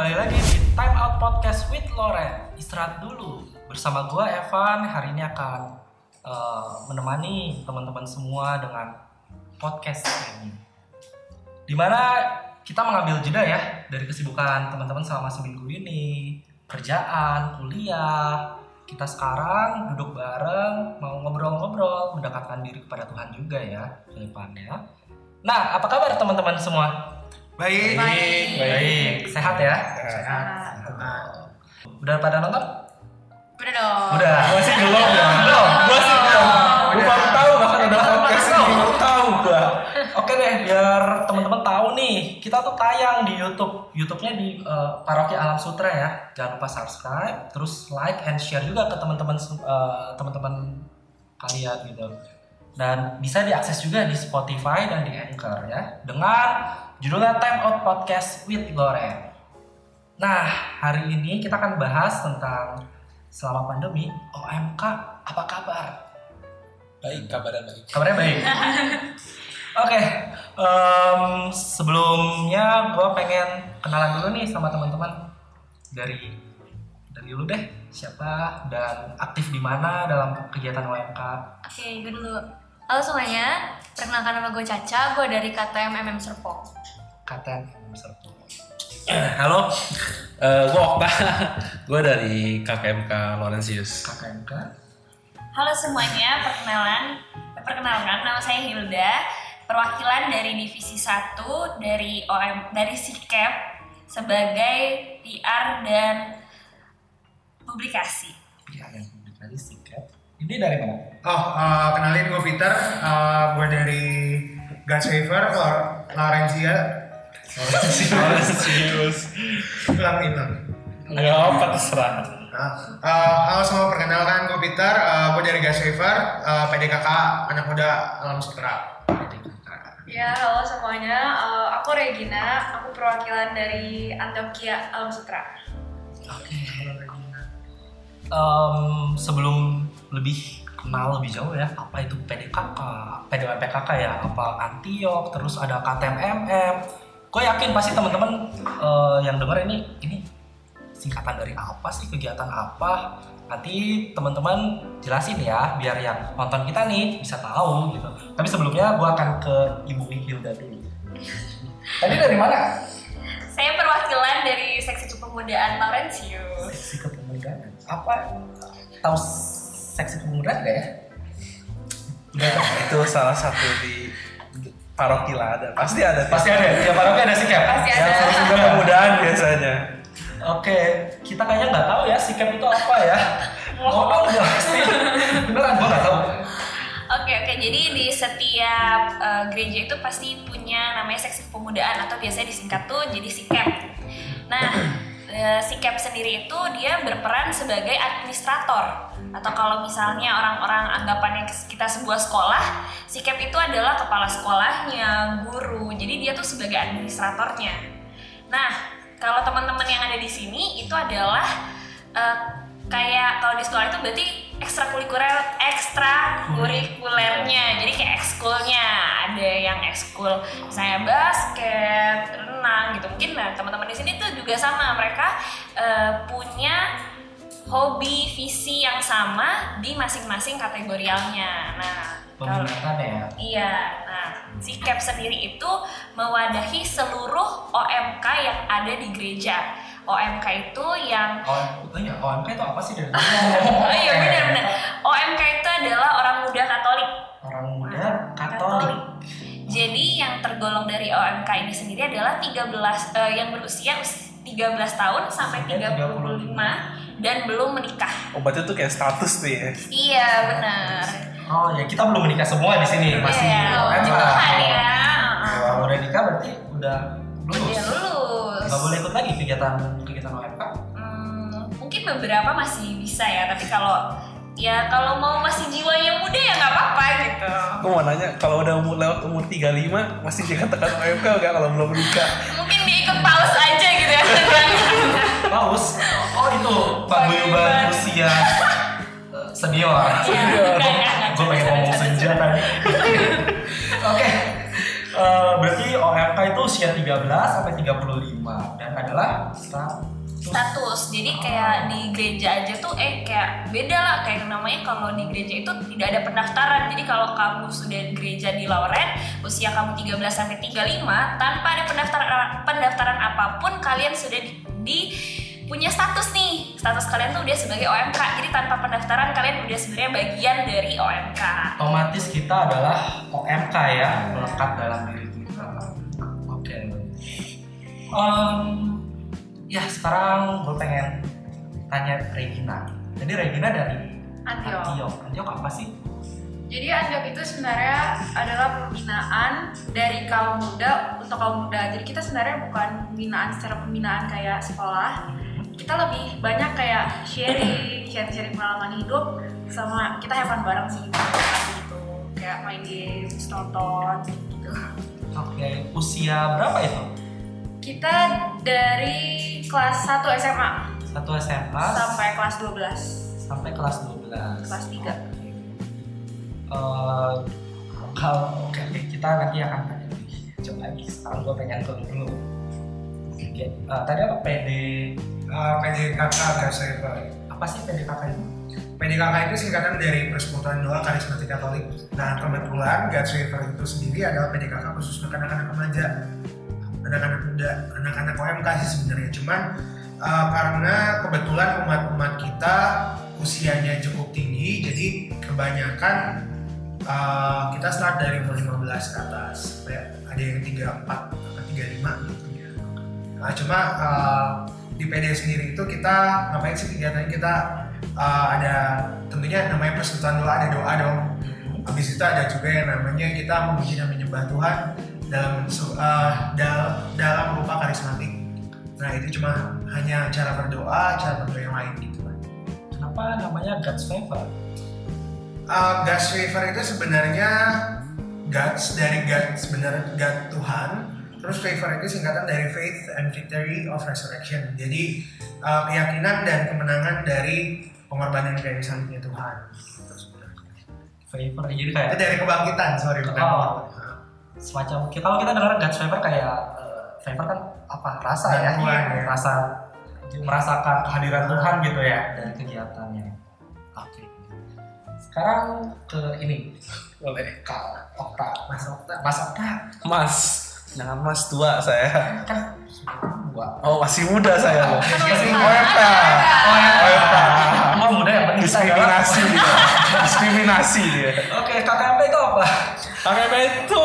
kembali lagi di Time Out Podcast with Loren. Istirahat dulu. Bersama gua Evan hari ini akan eh, menemani teman-teman semua dengan podcast ini. Di mana kita mengambil jeda ya dari kesibukan teman-teman selama seminggu ini, kerjaan, kuliah. Kita sekarang duduk bareng, mau ngobrol-ngobrol, mendekatkan diri kepada Tuhan juga ya ke depannya. Nah, apa kabar teman-teman semua? Baik. Baik. Baik, sehat ya? Sehat. Udah pada nonton? Udah dong. Udah. Gua sih belum ya. Belum. Gua sih belum. Gua baru tahu bahkan ada podcast ini. Baru tahu gua. Oke deh, biar teman-teman tahu nih, kita tuh tayang di YouTube. YouTube-nya di eh, Paroki Alam Sutra ya. Jangan lupa subscribe, terus like and share juga ke teman-teman eh, teman-teman kalian gitu. Dan bisa diakses juga di Spotify dan di Anchor ya. Dengan judulnya Time Out Podcast with Loren. Nah, hari ini kita akan bahas tentang selama pandemi OMK apa kabar? Baik, kabaran baik. Kabarnya baik. Oke, em, sebelumnya gue pengen kenalan dulu nih sama teman-teman dari dari lu deh siapa dan aktif di mana dalam kegiatan OMK. Oke, gue dulu. Halo semuanya, perkenalkan nama gue Caca, gue dari KTM MM Serpong. KTN Serpong. Halo, eh gue Okta, gue dari KKMK Laurentius. KKMK. Halo semuanya, perkenalan. Perkenalkan, nama saya Hilda, perwakilan dari Divisi 1 dari OM dari SIKEP sebagai PR dan publikasi. Ya, yang Ini dari mana? Oh, eh, kenalin gue Peter. Eh, gue dari Gunsaver, Lar- Larencia. Laurentius. Ulang itu. Nggak apa terserah. Nah, eh, halo semua, perkenalkan gue Peter. Eh, gue dari Gunsaver, eh, PDKK Anak Muda Alam Sutra. Ya, halo semuanya. Eh, aku Regina. Aku perwakilan dari Antokia Alam Sutra. Oke, halo Regina. Em, sebelum lebih kenal lebih jauh ya, apa itu PDKK, PDWPKK ya, apa Antiok, terus ada KTMMM. Gue yakin pasti teman-teman eh, yang denger ini, ini singkatan dari apa sih, kegiatan apa? Nanti teman-teman jelasin ya, biar yang nonton kita nih bisa tahu gitu. Tapi sebelumnya gue akan ke Ibu Hilda dulu. Tadi dari mana? Saya perwakilan dari Seksi Kepemudaan Laurentius. seksi kepemudaan apa tahu seksi kepemudaan gak ya Itu salah satu di paroki lah ada. Pasti ada. pasti ada ya paroki ada sikap Pasti Ya, ada. seksi Juga kemudahan biasanya. oke kita kayaknya nggak tahu ya sikap itu apa ya ngomong jelasin beneran gua nggak tahu Oke oke jadi di setiap eh, gereja itu pasti punya namanya seksi kepemudaan atau biasanya disingkat tuh jadi sikep. Nah eh, sikep sendiri itu dia berperan sebagai administrator. Atau kalau misalnya orang-orang anggapannya kita sebuah sekolah sikep itu adalah kepala sekolahnya guru. Jadi dia tuh sebagai administratornya. Nah kalau teman-teman yang ada di sini itu adalah eh, kayak kalau di sekolah itu berarti ekstrakurikuler ekstrakurikulernya. Jadi kayak ekskulnya. Ada yang ekskul misalnya basket renang gitu. Mungkin nah teman-teman di sini tuh juga sama. Mereka eh, punya hobi visi yang sama di masing-masing kategorialnya. Nah kalau ya? Iya, nah si CAP sendiri itu mewadahi seluruh OMK yang ada di gereja. OMK itu yang oh, iya OMK itu apa sih? Dari Oh iya benar-benar. OMK itu adalah orang muda Katolik. orang muda Katolik Jadi yang tergolong dari OMK ini sendiri adalah 13 eh, yang berusia us- 13 tahun sampai Sampai 35 dan belum menikah. Obatnya tuh kayak status nih ya. Iya benar. oh ya kita belum menikah semua di sini masih Iya, OMK ya. kalau udah nikah berarti udah lulus Udah lulus. nggak boleh ikut lagi kegiatan kegiatan OMK Hmm, mungkin beberapa masih bisa ya, tapi kalau ya kalau mau masih jiwanya muda ya nggak apa-apa gitu. Aku mau nanya, kalau udah umur lewat umur 35 masih dikatakan OMK nggak kalau belum menikah? Mungkin dia ikut paus aja gitu ya. Paus? Oh itu paguyuban usia eh, senior. Iya, gue pengen ngomong senja tadi. oke. Eh, berarti OMK itu usia 13 sampai 35 dan adalah status. Jadi kayak di gereja aja tuh eh kayak beda lah. Kayak namanya kalau di gereja itu tidak ada pendaftaran. Jadi kalau kamu sudah gereja di Lauren usia kamu 13 sampai 35 tanpa ada pendaftaran pendaftaran apa pun kalian sudah di, di- punya status nih. Status kalian tuh udah sebagai OMK jadi tanpa pendaftaran kalian udah sebenarnya bagian dari OMK otomatis kita adalah OMK ya melekat dalam diri kita. Oke. Em, ya sekarang gue pengen tanya Regina. Jadi Regina dari Antio. Antio. Antio apa sih? Jadi Antioch itu sebenarnya adalah pembinaan dari kaum muda untuk kaum muda. Jadi kita sebenarnya bukan pembinaan secara pembinaan kayak sekolah. Kita lebih banyak kayak sharing, sharing-sharing pengalaman hidup sama kita fun bareng sih gitu. Kayak main games, nonton gitu. Oke. Usia berapa itu? Kita dari kelas 1 SMA Satu SMA sampai kelas 12. sampai kelas 12. Kelas tiga. Oke. Eh, kalau oke oke, kita nanti akan tanya lebih jauh lagi. Sekarang gue pengen ke dulu. Oke. eh, tadi apa PD? Uh, PDKK Gas River. Apa sih PDKK itu? PDKK itu singkatan dari Persekutuan Doa Karismatik Katolik. Nah, kebetulan God's River itu sendiri adalah PDKK khusus untuk anak-anak remaja, anak-anak muda, anak-anak OMK sih sebenarnya. Cuman uh, karena kebetulan umat-umat kita usianya cukup tinggi, jadi kebanyakan uh, kita start dari umur 15 ke atas. Ada yang 34 atau 35 gitu ya. Nah, cuma uh, di PD sendiri itu kita ngapain sih kegiatan kita uh, ada tentunya namanya persekutuan doa ada doa dong habis itu ada juga yang namanya kita memuji dan menyembah Tuhan dalam uh, dal- dalam rupa karismatik. Nah itu cuma hanya cara berdoa cara berdoa yang lain gitu kan Kenapa namanya God's Favor? uh, God's favor itu sebenarnya God's dari God sebenarnya God Tuhan. Terus favor itu singkatan dari faith and victory of resurrection. Jadi uh, keyakinan dan kemenangan dari pengorbanan kayu salibnya Tuhan. Favor jadi itu kayak dari kebangkitan sorry bukan Oh. Semacam kita kalau kita dengar God's Favor kayak eh, favor kan apa rasa ya, Bantuan, ya. rasa merasakan kehadiran Tuhan gitu ya dari kegiatannya. Oke. Sekarang ke ini Boleh. Kak Okta, Mas Okta Mas Okta Mas, jangan mas tua saya. kan tua. Oh masih muda saya loh. masih muda. OMK. OMK. Oh muda yang penting Diskriminasi dia. Diskriminasi dia. Oke, KKMP itu apa? KKP itu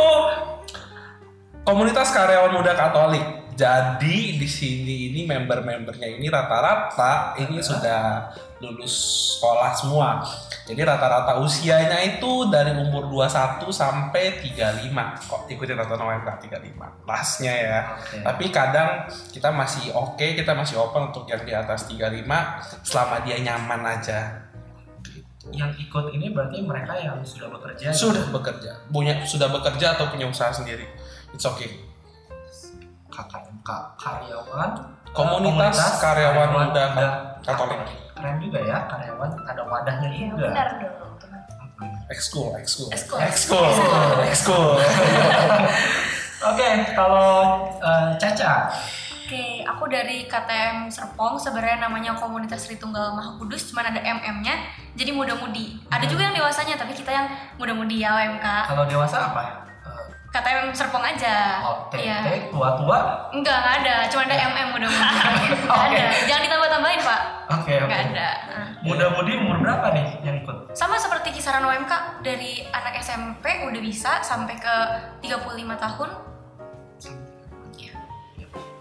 komunitas karyawan muda Katolik. Jadi di sini ini member-membernya ini rata-rata ini sudah lulus sekolah semua. Jadi rata-rata usianya itu dari umur 21 sampai 35. Kok ikutin rata OMK 35. Lasnya ya. Oke. Tapi kadang kita masih oke, kita masih open untuk yang di atas 35 selama dia nyaman aja. Yang ikut ini berarti mereka yang sudah bekerja. Sudah bekerja, punya sudah bekerja atau punya usaha sendiri. It's okay. KKMK karyawan Komunitas karyawan muda Katolik. Keren juga ya karyawan ada wadahnya ya, juga. benar dong Ekskul, ekskul. Ekskul. Ekskul. Oke, kalau eh, Caca, Oke, aku dari KTM Serpong, sebenarnya namanya Komunitas Tritunggal Maha Kudus, cuman ada MM-nya, jadi muda-mudi. Ada juga yang dewasanya, tapi kita yang muda-mudi ya OMK. kalau dewasa apa? Eh, KTM Serpong aja. Oh, Iya. Tua-tua. Enggak, enggak ada, cuma ada MM. Enggak Oke. ada. Jangan ditambah-tambahin, Pak. Oke, oke. Enggak ada. Nah. Muda-mudi umur berapa nih yang ikut? Sama seperti kisaran OMK, dari anak SMP udah bisa sampai ke 35 tahun.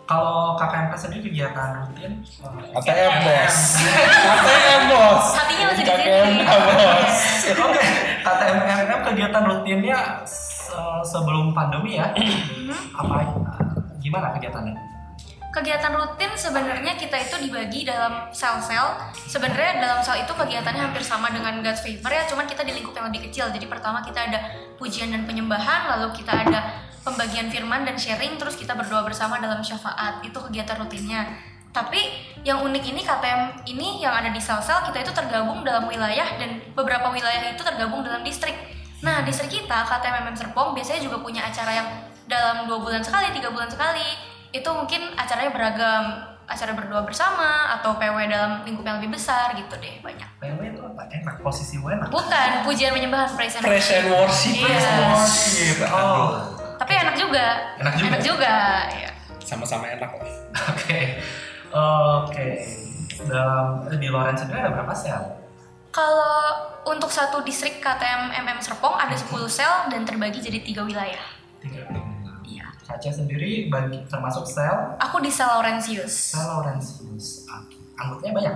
Kalau KKMK sendiri kegiatan rutin eh, ATM bos. ATM bos. Hatinya masih di sini. bos. Oke, KTM kegiatan rutinnya se- sebelum pandemi ya. apa gimana kegiatannya? Kegiatan rutin sebenarnya kita itu dibagi dalam sel-sel. Sebenarnya dalam sel itu kegiatannya hampir sama dengan God's Favor ya, cuman kita di lingkup yang lebih kecil. Jadi pertama kita ada pujian dan penyembahan, lalu kita ada pembagian firman dan sharing, terus kita berdoa bersama dalam syafaat. Itu kegiatan rutinnya. Tapi yang unik ini KTM ini yang ada di sel-sel kita itu tergabung dalam wilayah dan beberapa wilayah itu tergabung dalam distrik. Nah, distrik kita KTM MM Serpong biasanya juga punya acara yang dalam dua bulan sekali tiga bulan sekali itu mungkin acaranya beragam acara berdoa bersama atau PW dalam lingkup yang lebih besar gitu deh banyak PW itu apa? Enak, posisi enak. bukan pujian penyembahan praise and Praise and worship. Iya. praise and worship. Oh. tapi enak juga Enak juga? enak juga ya. Sama-sama enak lah. Oke. Oke. Dalam di Loren sendiri ada berapa sel? Kalau untuk satu distrik KTM MM Serpong ada 10 sel dan terbagi jadi tiga wilayah. Tiga. Iya. Caca sendiri bagi termasuk sel Aku di sel Laurentius. sel Laurentius. Anggotanya banyak.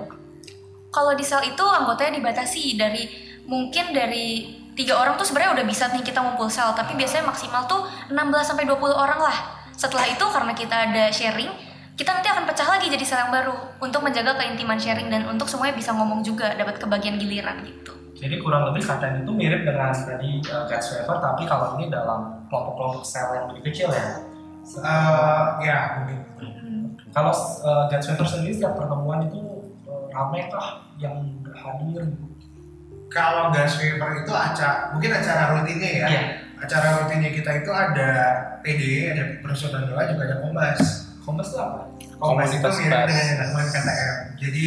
Kalau di sel itu anggotanya dibatasi dari mungkin dari tiga orang tuh sebenarnya udah bisa nih kita ngumpul sel, tapi biasanya maksimal tuh 16 sampai 20 orang lah. Setelah itu karena kita ada sharing, kita nanti akan pecah lagi jadi sel yang baru untuk menjaga keintiman sharing dan untuk semuanya bisa ngomong juga, dapat kebagian giliran gitu. Jadi kurang lebih KTM itu mirip dengan tadi uh, Guts Waver, tapi kalau ini dalam kelompok-kelompok sel yang lebih kecil ya. Eh, ya mungkin Kalau uh, Guts Waver sendiri setiap pertemuan itu uh, rame kah yang hadir? kalau gas waiver itu acara mungkin acara rutinnya ya Iya. acara rutinnya kita itu ada PD ada persaudaraan doa juga ada kombas Kombes itu apa? kombas itu Komunitas mirip dengan yang dilakukan KTM jadi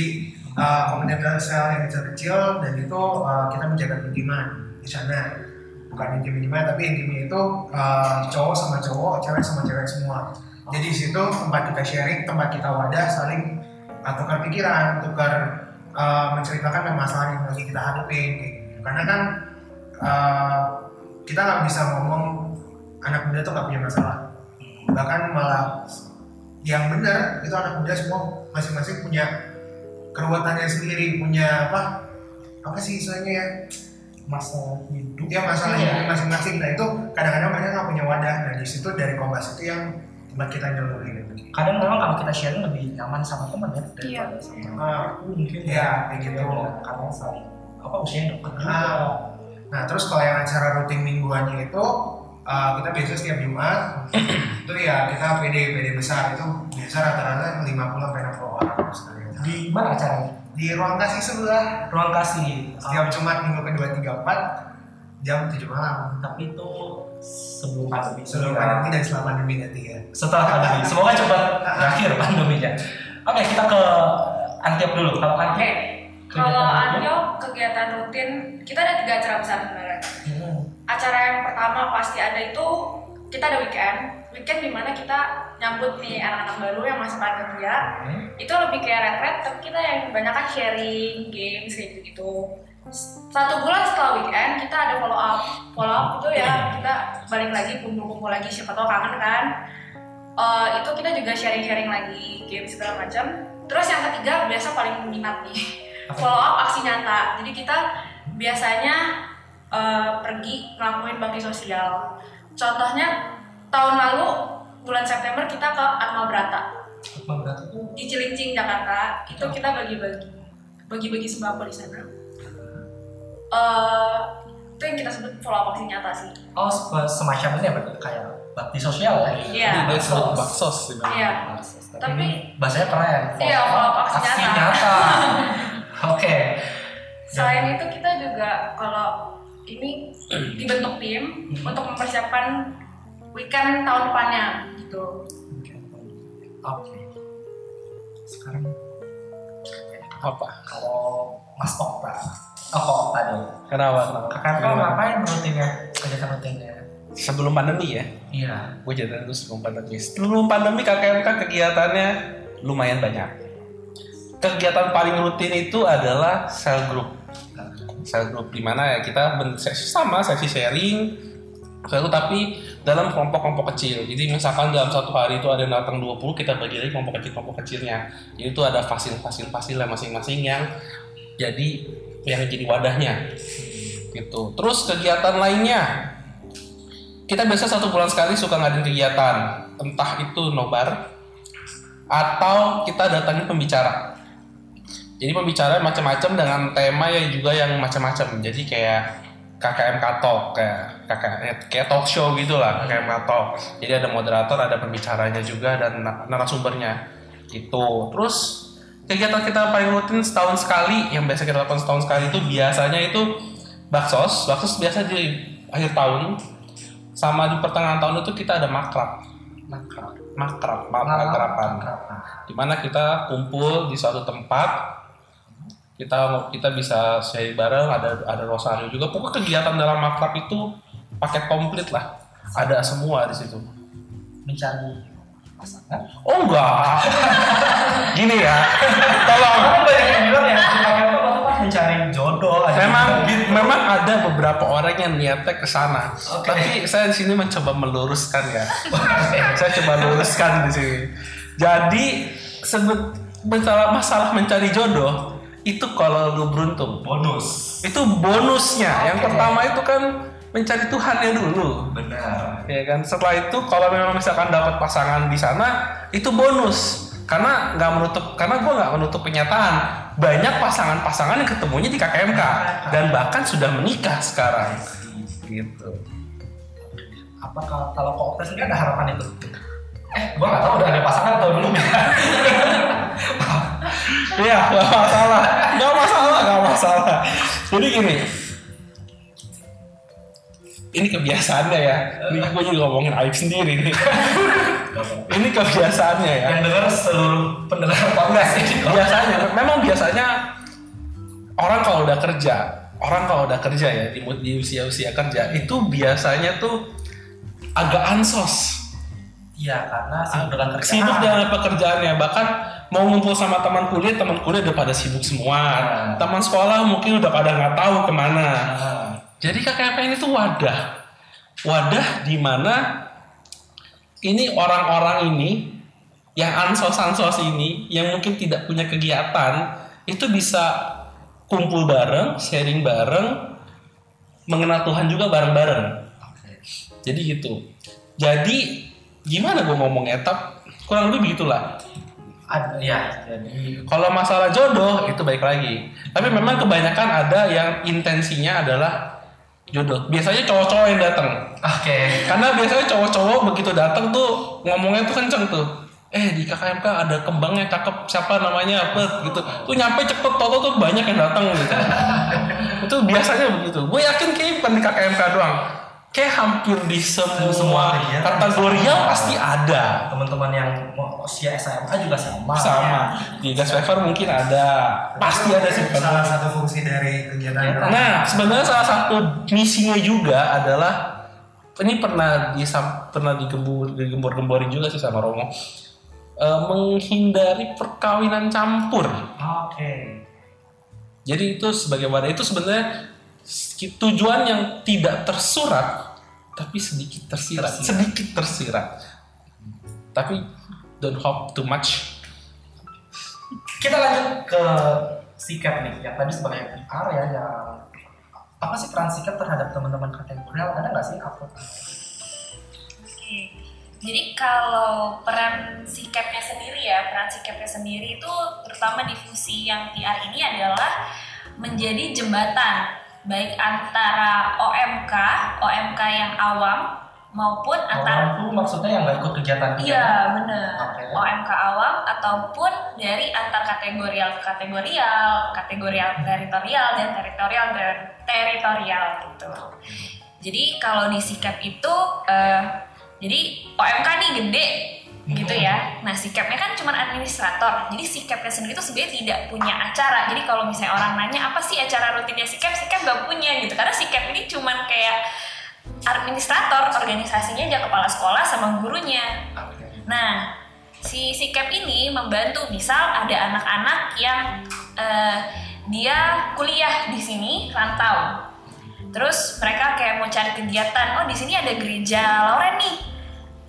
uh, komunitas sel yang kecil-kecil dan itu uh, kita menjaga intiman di sana. Bukan intim intiman tapi intimnya itu uh, cowok sama cowok cewek sama cewek semua. Jadi di situ tempat kita sharing tempat kita wadah saling uh, tukar pikiran tukar uh, menceritakan masalah yang lagi kita hadapin kayak gitu. karena kan uh, kita nggak bisa ngomong anak muda tuh nggak punya masalah. Bahkan malah yang benar itu anak muda semua masing-masing punya keruwetannya sendiri punya apa apa sih istilahnya ya Masalah hidup. ya masalah Iya. hidupnya masing-masing nah itu kadang-kadang mereka nggak punya wadah nah di situ dari kombas itu yang tempat kita nyalurin Kadang memang kalau kita sharing lebih nyaman sama teman ya daripada Iya. sama Ah, aku mungkin Iya, kayak gitu. karena saling apa usia deket juga. Ah. nah terus kalau yang acara rutin mingguannya itu uh, kita biasa setiap Jumat itu ya kita PD PD besar itu biasa rata-rata 50 sampai 60 orang Di mana acaranya? di ruang kasih sebelah Ruang kasih. setiap Jumat minggu kedua tiga empat jam 7 malam tapi itu sebelum pandemi. sebelum pandemi dan setelah pandemi nanti ya Setelah pandemi. Semoga cepat berakhir pandeminya. Oke, kita ke Antiok dulu. Kalau Antiok Kalau Anyo kegiatan rutin kita ada tiga acara besar sebenarnya. Hmm. Acara yang pertama pasti ada itu kita ada weekend. Weekend di mana kita nyambut nih anak-anak baru yang pada kerja. Hmm. Itu lebih kayak retret, tapi kita yang kebanyakan sharing, games kayak gitu. Satu bulan setelah weekend kita ada follow up. Follow up itu ya kita balik lagi kumpul-kumpul lagi siapa tahu kangen kan. Eh, itu kita juga sharing-sharing lagi game segala macam. Terus yang ketiga biasa paling minat nih follow up aksi nyata. Jadi kita biasanya eh, pergi ngelakuin bakti sosial. Contohnya tahun lalu bulan September kita ke Atma Brata itu di Cilincing Jakarta. Itu kita bagi-bagi bagi-bagi sembako di sana. Eh, itu yang kita sebut follow up aksi nyata sih. oh se- semacam ini ya berarti kayak bakti sosial ya. Iya. Disebut baksos sih. Bang. Iya. Tapi, Tapi- bahasanya keren. Iya, follow up aksi nyata. Oke. Selain itu kita juga kalau ini dibentuk tim untuk mempersiapkan weekend tahun depannya gitu. Oke. Sekarang Apa? kalau Mas Okta, oh dulu. Kenapa? Kenapa? Kakak kau ngapain rutinnya? Kegiatan rutinnya? Sebelum pandemi ya, Iya. gue cerita dulu sebelum pandemi. Sebelum pandemi KKMK kegiatannya lumayan banyak. Kegiatan paling rutin itu adalah sel group. Sel group di mana ya kita sesi sama sesi sharing, lalu tapi dalam kelompok-kelompok kecil. Jadi misalkan dalam satu hari itu ada yang datang 20, kita bagi lagi kelompok kecil kelompok kecilnya. Jadi itu ada fasil-fasil-fasil masing-masing yang jadi yang jadi wadahnya. Gitu. Terus kegiatan lainnya kita biasa satu bulan sekali suka ngadain kegiatan entah itu nobar atau kita datangin pembicara jadi pembicara macam-macam dengan tema yang juga yang macam-macam. Jadi kayak KKM Talk kayak KKM kayak talk show gitulah KKM Talk. Jadi ada moderator ada pembicaranya juga dan na- narasumbernya. Gitu. Terus kegiatan kita paling rutin setahun sekali yang biasa kita lakukan setahun sekali itu biasanya itu baksos. Baksos biasa di akhir tahun. Sama di pertengahan tahun itu kita ada makrab. Makrab. makrab makrab di mana kita kumpul di suatu tempat kita kita bisa share bareng ada ada rosario juga. Pokoknya kegiatan dalam makrab itu paket komplit lah. Ada semua di situ. Mencari pasangan. oh enggak. Gini ya. Tolong. Karena banyak yang bilang ya, kan mencari jodoh. memang juga. memang ada beberapa orang yang niatnya ke sana. Oke. tapi saya di sini mencoba meluruskan ya. Saya coba luruskan di sini. Jadi sebut masalah masalah mencari jodoh itu kalau lu beruntung bonus. itu bonusnya yang Oke. pertama itu kan mencari Tuhannya dulu Benar. ya kan setelah itu kalau memang misalkan dapat pasangan di sana itu bonus karena nggak menutup karena gue nggak menutup kenyataan banyak pasangan-pasangan yang ketemunya di KKMK dan bahkan sudah menikah sekarang gitu Apa kalau kalau koopres ini ada harapan itu? Eh, gua nggak tahu udah ada pasangan atau belum ya. Iya, nggak masalah, nggak masalah, nggak masalah. Jadi gini, ini kebiasaannya ya. Ini gue juga ngomongin aib sendiri nih. ini kebiasaannya ya. Yang dengar seluruh pendengar podcast ini. biasanya memang biasanya orang kalau udah kerja orang kalau udah kerja ya di, di usia usia kerja itu biasanya tuh agak ansos Iya, karena sibuk dengan kerjaan. sibuk dengan pekerjaannya bahkan mau ngumpul sama teman kuliah teman kuliah udah pada sibuk semua Hmm. teman sekolah mungkin udah pada nggak tahu ke mana Nah, jadi KKP ini tuh wadah wadah di mana ini orang-orang ini yang ansos-ansos ini yang mungkin tidak punya kegiatan itu bisa kumpul bareng, sharing bareng, mengenal Tuhan juga bareng-bareng. Jadi gitu. Jadi gimana gue ngomongnya? Tap, kurang lebih begitulah. Ada ya, jadi Kalau masalah jodoh itu baik lagi. Tapi memang kebanyakan ada yang intensinya adalah jodoh. Biasanya cowok-cowok yang datang. oke. Karena biasanya cowok-cowok begitu datang tuh ngomongnya tuh kenceng tuh. Eh di KKMK ada kembangnya cakep siapa namanya apa gitu. Tuh nyampe cepet toto tuh banyak yang datang gitu. itu biasanya begitu. Gue yakin kayaknya bukan di KKMK doang. Kayak hampir di semua, Semua ya. pasti ada. Teman-teman yang usia SMA juga sama. Sama. Di Gas Wafer mungkin ada. Pasti ada sih. salah satu fungsi dari kegiatan Nah, sebenarnya salah satu misinya juga adalah ini pernah di pernah digembur digembor-gemborin juga sih sama Romo. Eh, menghindari perkawinan campur. Oke. Jadi itu sebagai wadah itu sebenarnya tujuan yang tidak tersurat tapi sedikit tersirat, Tersirat. sedikit tersirat. Tapi don't hope too much. Kita lanjut ke sikap nih, yang tadi sebagai PR ya, yang apa sih peran sikap terhadap teman-teman kategorial? Ada nggak sih apa? Oke. Jadi kalau peran sikapnya sendiri ya, peran sikapnya sendiri itu terutama di fungsi yang PR ini adalah menjadi jembatan baik antara OMK, OMK yang awam maupun antara tuh maksudnya yang nggak ikut kegiatan. Iya benar. Oke. OMK awam ataupun dari antar kategorial ke kategorial, kategorial teritorial dan teritorial dan teritorial gitu. Jadi kalau di sikap itu, eh, jadi OMK nih gede gitu ya. Nah sikapnya kan cuma administrator. Jadi sikapnya sendiri itu sebenarnya tidak punya acara. Jadi kalau misalnya orang nanya apa sih acara rutinnya sikap, sikap gak punya gitu. Karena sikap ini cuman kayak administrator organisasinya aja kepala sekolah sama gurunya. Nah, si sikap ini membantu misal ada anak-anak yang eh, dia kuliah di sini rantau. Terus mereka kayak mau cari kegiatan, oh di sini ada gereja Lauren nih.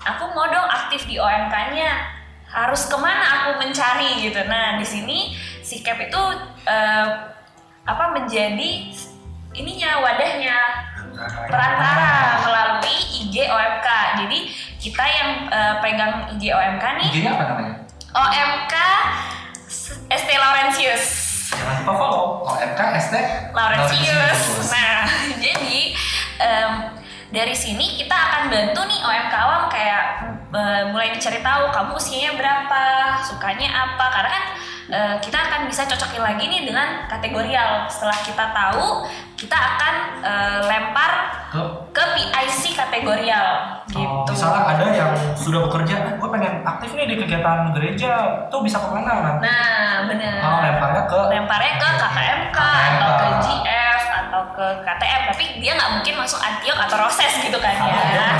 Aku mau dong aktif di OMK-nya. Harus ke mana aku mencari gitu. Nah di sini sikap itu eh, apa menjadi ininya wadahnya perantara melalui IG OMK. Jadi kita yang eh, pegang IG OMK nih, IG-nya apa namanya? OMK ST Laurentius. Jangan lupa follow OMK ST Laurentius. Nah, jadi em, dari sini kita akan bantu nih OMK awam kayak eh, mulai dicari tahu kamu usianya berapa, sukanya apa, karena kan eh, kita akan bisa cocokin lagi nih dengan kategorial. Setelah kita tahu, kita akan eh, lempar ke ke PIC kategorial Oh, gitu. misalnya ada yang sudah bekerja, eh, gue pengen aktif nih di kegiatan gereja, tuh bisa ke mana? Nah, bener. Oh, lemparnya ke lemparnya ke KKMK atau ke GF atau ke KTM tapi dia nggak mungkin masuk Antiok atau Roses gitu kan ya.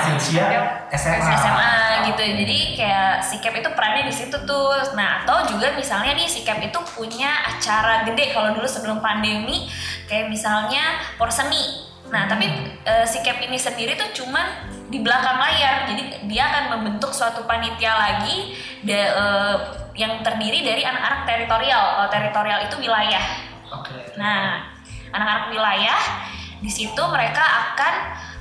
masih usia SMA. SMA gitu. Jadi kayak sikap itu perannya di situ tuh. Nah atau juga misalnya nih sikap itu punya acara gede. Kalau dulu sebelum pandemi kayak misalnya porseni nah tapi eh, sikap ini sendiri tuh cuman di belakang layar. Jadi dia akan membentuk suatu panitia lagi da- eh, yang terdiri dari anak-anak teritorial. Kalau teritorial itu wilayah. Oke. Nah, anak-anak wilayah di situ mereka akan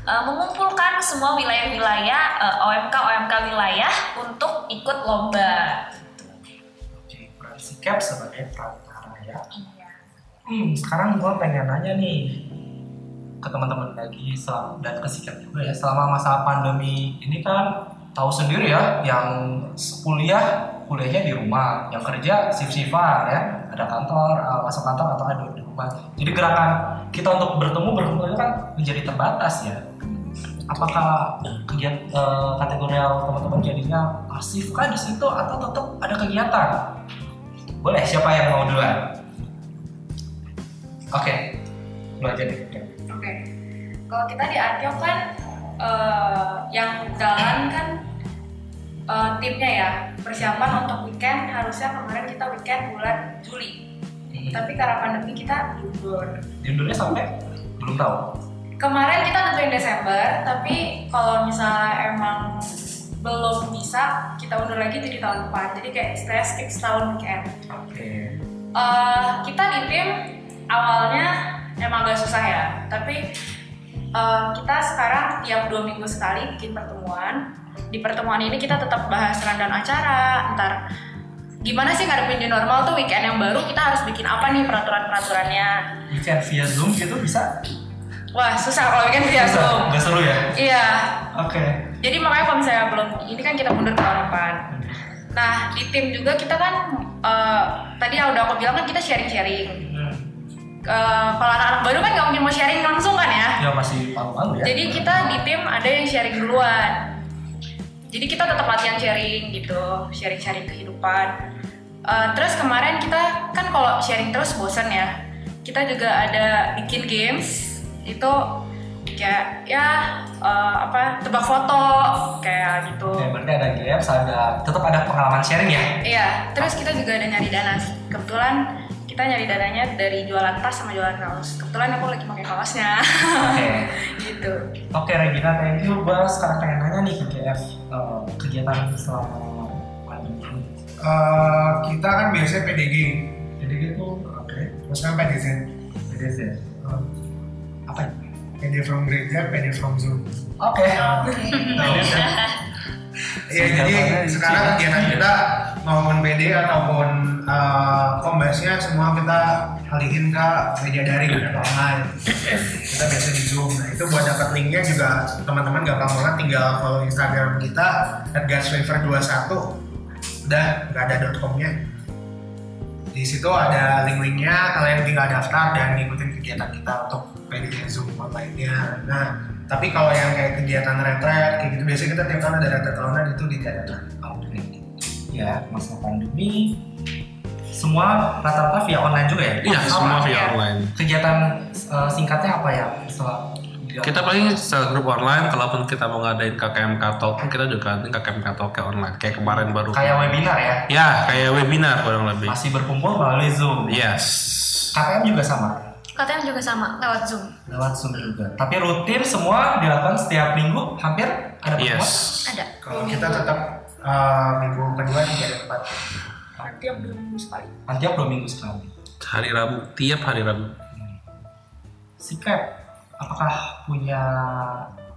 uh, mengumpulkan semua wilayah-wilayah uh, OMK OMK wilayah untuk ikut lomba. Oke, peran sikap sebagai perantara ya. Iya. Hmm, sekarang gue pengen nanya nih ke teman-teman lagi dan ke sikap juga ya selama masa pandemi ini kan tahu sendiri ya yang kuliah kuliahnya di rumah yang kerja shift shiftan ya ada kantor uh, masuk kantor atau ada di rumah jadi gerakan kita untuk bertemu berkumpul itu kan menjadi terbatas ya. Apakah kegiatan uh, kategorial teman-teman jadinya pasif kah di situ atau tetap ada kegiatan? Boleh siapa yang mau duluan? Oke lu aja deh. Oke. Kalau kita di Antiok kan eh, yang jalan kan eh, timnya ya. Persiapan untuk weekend harusnya kemarin kita weekend bulan Juli. Tapi karena pandemi kita libur. Diundurnya sampai belum tahu. Kemarin kita nentuin Desember, tapi kalau misalnya emang belum bisa, kita undur lagi jadi tahun depan. Jadi kayak istilahnya skip setahun weekend. Oke. Eh, kita di tim awalnya emang agak susah ya, tapi eh, kita sekarang tiap dua minggu sekali bikin pertemuan. Di pertemuan ini kita tetap bahas rundown acara, ntar gimana sih ngadepin new normal tuh weekend yang baru kita harus bikin apa nih peraturan-peraturannya. Weekend via Zoom gitu bisa? Wah susah kalau weekend via Bisa? Zoom. Nggak seru ya? Iya, Oke. jadi makanya kalau misalnya belum ini kan kita mundur ke tahun depan. Nah di tim juga kita kan eh, tadi yang udah aku bilang kan kita sharing-sharing. Hmm. Eh, kalau anak-anak baru kan nggak mungkin mau sharing langsung kan ya. Ya masih malu-malu ya. Jadi kita di tim ada yang sharing duluan. Jadi kita tetap latihan sharing gitu, sharing-sharing kehidupan. Eh, terus kemarin kita kan kalau sharing terus bosan ya. Kita juga ada bikin games itu kayak ya eh, apa tebak foto kayak gitu. Oke, berarti ada games, ada tetap ada pengalaman sharing ya. Iya, terus kita juga ada nyari dana. Kebetulan kita nyari dananya dari jualan tas sama jualan kaos. Kebetulan aku lagi pakai kaosnya. Oke. gitu. Oke Regina, thank you. Gue sekarang pengen nanya nih ke GF eh, kegiatan selama pandemi. Eh, kita kan biasanya PDG, Jadi gitu, oke. terus kan PDZ. PDZ. Eh, Apa itu? PD from gereja, PD from Zoom. Oke. PDZ. Iya, jadi sekarang kegiatan kita maupun PD ataupun kombasnya semua kita alihin ke media daring atau online. Kita biasa di Zoom. Nah itu buat dapat linknya juga teman-teman gampang banget tinggal follow Instagram kita @gaswaver21 udah nggak ada .com-nya. Di situ ada link-linknya, kalian tinggal daftar dan ngikutin kegiatan kita untuk PD Zoom online-nya. Nah, tapi kalau yang kayak kegiatan retret, kayak gitu biasanya kita tiap tahun ada retret tahunan itu diadakan. Oke. Ya, masa pandemi semua rata-rata via online juga ya? Iya, semua via Iya. online. Kegiatan eh, singkatnya apa ya? Setelah Kita paling secara grup online, kalaupun kita mau ngadain KKMK Talk, kita juga ngadain KKMK Talk kayak online. Kayak kemarin baru. kayak webinar ya? Ya, kayak webinar kurang lebih. Masih berkumpul melalui Zoom. Yes. KTM juga sama, KTM juga sama lewat Zoom. lewat Zoom juga. Tapi rutin semua dilakukan setiap minggu, hampir ada pertemuan. Yes. Ada. Kalau kita tetap uh, minggu kedua tiga dan empat. Tiap dua minggu sekali. Tiap dua minggu sekali. Hari Rabu, tiap hari Rabu. Sikap, apakah punya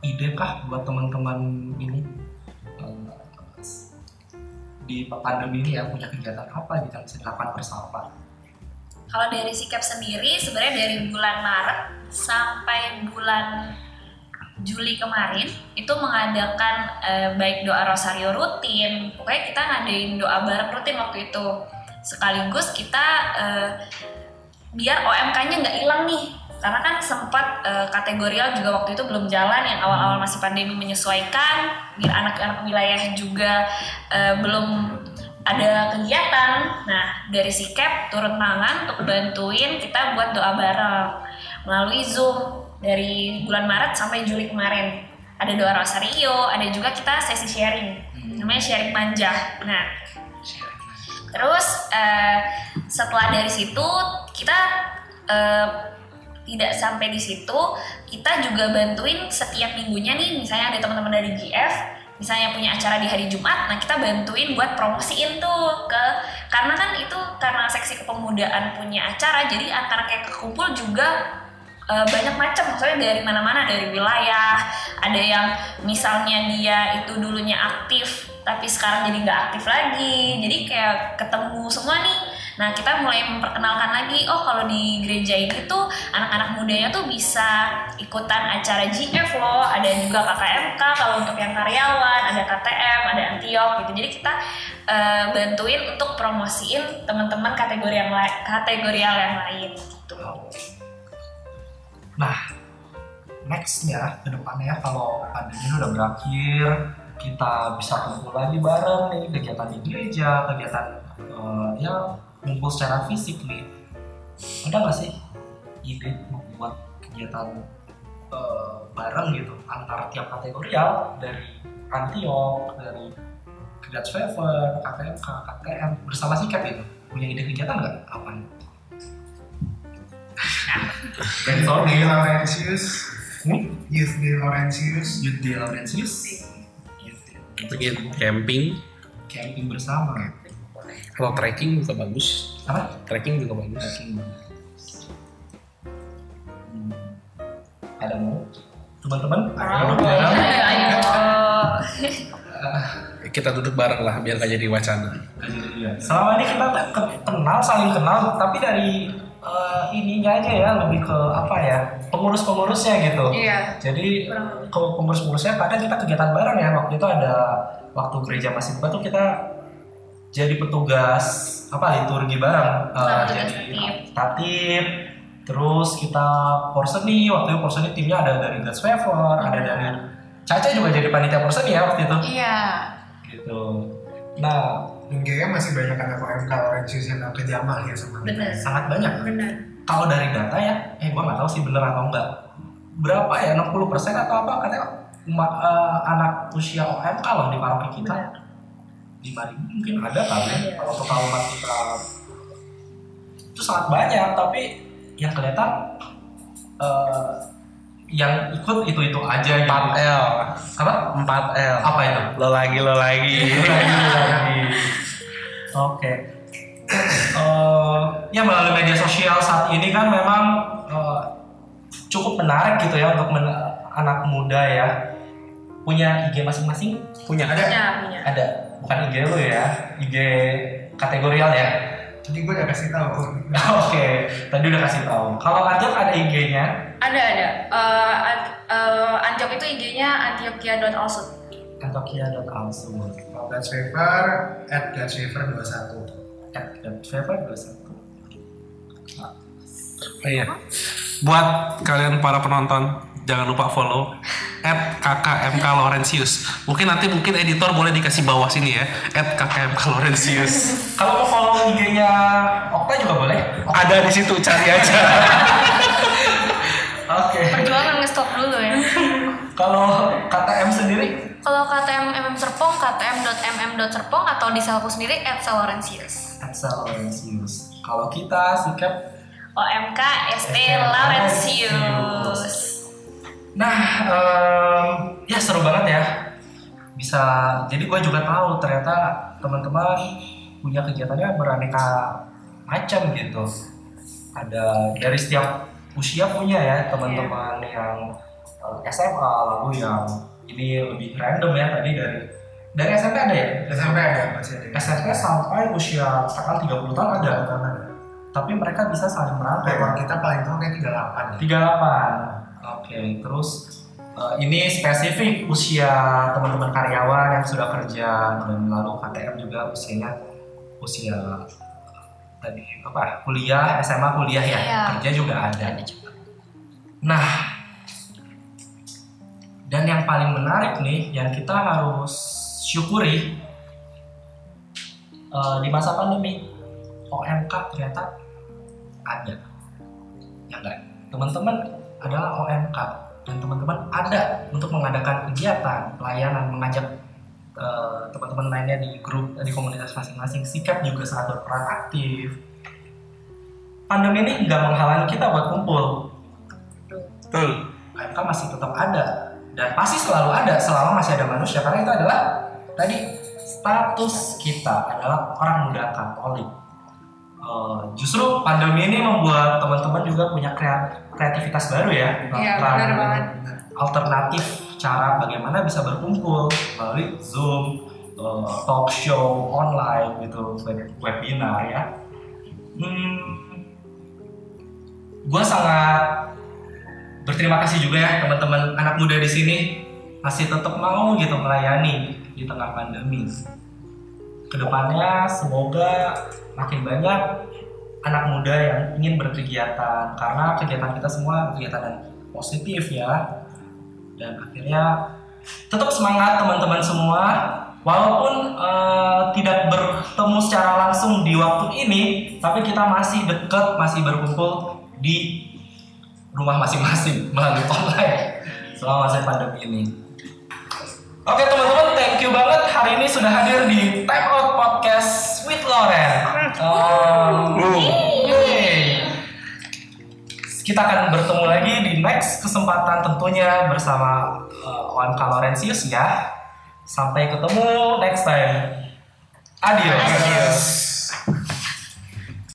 ide kah buat teman-teman ini eh, di pandemi ini ya punya kegiatan apa gitu yang bisa dilakukan bersama? Kalau dari sikap sendiri sebenarnya dari bulan Maret sampai bulan Juli kemarin itu mengadakan eh, baik doa rosario rutin, pokoknya kita ngadain doa bareng rutin waktu itu. Sekaligus kita eh, biar OMK-nya nggak hilang nih. karena kan sempat eh, kategorial juga waktu itu belum jalan yang awal-awal masih pandemi menyesuaikan biar anak-anak wilayah juga eh, belum ada kegiatan nah dari sikap turun tangan untuk bantuin kita buat doa bareng melalui zoom dari bulan Maret sampai Juli kemarin. Ada doa rosario ada juga kita sesi sharing. Namanya sharing manja nah Terus eh, setelah dari situ kita eh, tidak sampai di situ, kita juga bantuin setiap minggunya nih, misalnya ada teman-teman dari GF, misalnya punya acara di hari Jumat, nah kita bantuin buat promosiin tuh ke karena kan itu karena seksi kepemudaan punya acara, jadi anak-anak yang kekumpul juga eh, banyak macam, maksudnya dari mana-mana, dari wilayah, ada yang misalnya dia itu dulunya aktif tapi sekarang jadi nggak aktif lagi jadi kayak ketemu semua nih. Nah kita mulai memperkenalkan lagi oh kalau di gereja ini tuh anak-anak mudanya tuh bisa ikutan acara GF loh ada juga KKMK kalau untuk yang karyawan ada KTM ada Antiok gitu. Jadi kita eh, bantuin untuk promosiin teman-teman kategori yang lain kategorial yang lain gitu Nah, nextnya ke depannya kalau pandemi udah berakhir, kita bisa kumpul lagi bareng nih kegiatan di gereja, kegiatan eh, ya ngumpul secara fisik nih. Ada nggak sih ide membuat kegiatan eh, bareng gitu antara tiap kategorial dari Antiok, dari God's Favor, KTMK, KTM bersama sikap gitu punya ide kegiatan nggak? Apa Youth Day Laurentius, Hmm? Youth Day Laurentius, Youth Day Laurentius. Bikin camping, camping bersama kalau trekking juga bagus. apa Trekking juga bagus. trekking Hmm. ada mau teman-teman ayo Kita duduk bareng lah biar gak jadi wacana. Iya. selama ini kita ke- kenal saling kenal tapi dari eh, ininya aja ya lebih ke apa ya pengurus-pengurusnya gitu Iya. jadi ke pengurus-pengurusnya kadang kita kegiatan bareng ya waktu itu ada waktu gereja masih buka tuh kita jadi petugas apa liturgi bareng Sama petugas jadi tatip. terus kita porseni waktu itu porseni timnya ada dari God's Favor ada dari Caca juga jadi panitia porseni ya waktu itu Iya. gitu nah dan kayaknya masih banyak anak OMK Laurentius yang nggak kejamah ya sama kita. Bener. sangat banyak Benar. kalau dari data ya eh gua nggak tahu sih bener atau enggak berapa ya 60% atau apa katanya ma- eh, anak usia OM kalau di paroki kita lima ribu mungkin ada kali ya kalau total umat kita itu sangat banyak tapi yang kelihatan eh, yang ikut itu itu aja gitu. 4L. apa 4L. apa itu Lo lagi, lo lagi. lagi lagi oke Eh, ya melalui media sosial saat ini kan memang eh, cukup menarik gitu ya untuk men- anak muda ya punya IG masing-masing Punya. Ada. Punya, punya. ada bukan IG lu ya IG kategorial ya Jadi gue udah kasih tahu. oke tadi udah kasih tahu kalau Antiok ada IG-nya Ada ada. Eh, eh, Antiok itu IG-nya antioquia.also. antokia.alsur Kalau Favor, at God's Favor 21. at Fever 21 Oh iya. Buat kalian para penonton, jangan lupa follow at KKMK Laurentius. Mungkin nanti mungkin editor boleh dikasih bawah sini ya, at KKMK Laurentius. kalau mau follow IG-nya Okta juga boleh Ada di situ, cari aja. oke Perjuangan nge-stop dulu ya. kalau KTM sendiri Kalau KTM MM Serpong, ktm.mm.serpong atau di selku sendiri at Salarensius. Axel Laurentius. Kalau kita sikap OMK ST ST Laurentius. Nah, em, ya seru banget ya. Bisa, jadi gue juga tahu ternyata teman-teman punya kegiatannya beraneka macam gitu. Ada dari setiap usia punya ya teman-teman yang eh, SMA lalu yang ini lebih random ya tadi dari dari SMP ada ya? SMP ada, masih ada. SMP sampai usia sekarang 30 tahun ada. Ada. Tapi mereka bisa saling merangkai. Rekor kita paling tua kayak 38 ya. 38. Oke, terus eh, ini spesifik usia teman-teman karyawan yang sudah kerja dan lalu KTM juga usianya usia tadi apa kuliah SMA kuliah ya Iya. kerja juga ada. Ada juga. Nah, dan yang paling menarik nih, yang kita harus syukuri eh, di masa pandemi, OMK ternyata ada. Ya enggak? Teman-teman adalah OMK dan teman-teman ada untuk mengadakan kegiatan, pelayanan, mengajak eh, teman-teman lainnya di grup, di komunitas masing-masing. Sikap juga sangat berperan aktif. Pandemi ini nggak menghalangi kita buat kumpul, Betul. KMK masih tetap ada dan pasti selalu ada selama masih ada manusia karena itu adalah tadi status kita adalah orang muda Katolik. Eh, justru pandemi ini membuat teman-teman juga punya krea- kreativitas baru ya, Iya, Bahkan benar banget. alternatif cara bagaimana bisa berkumpul melalui Zoom, eh, talk show online gitu, web- webinar ya. Hmm, gue sangat berterima kasih juga ya teman-teman anak muda di sini masih tetap mau gitu melayani di tengah pandemi. Ke depannya semoga makin banyak anak muda yang ingin berkegiatan karena kegiatan kita semua kegiatan yang positif ya. Dan akhirnya tetap semangat teman-teman semua. Walaupun eh, tidak bertemu secara langsung di waktu ini tapi kita masih dekat masih berkumpul di rumah masing-masing melalui online selama masa pandemi ini. Oke teman-teman, thank you banget hari ini sudah hadir di Time Out Podcast with Loren. Um, yeay. Kita akan bertemu lagi di next kesempatan tentunya bersama uh, OMK Laurentius ya. Sampai ketemu next time. Adios. Adios.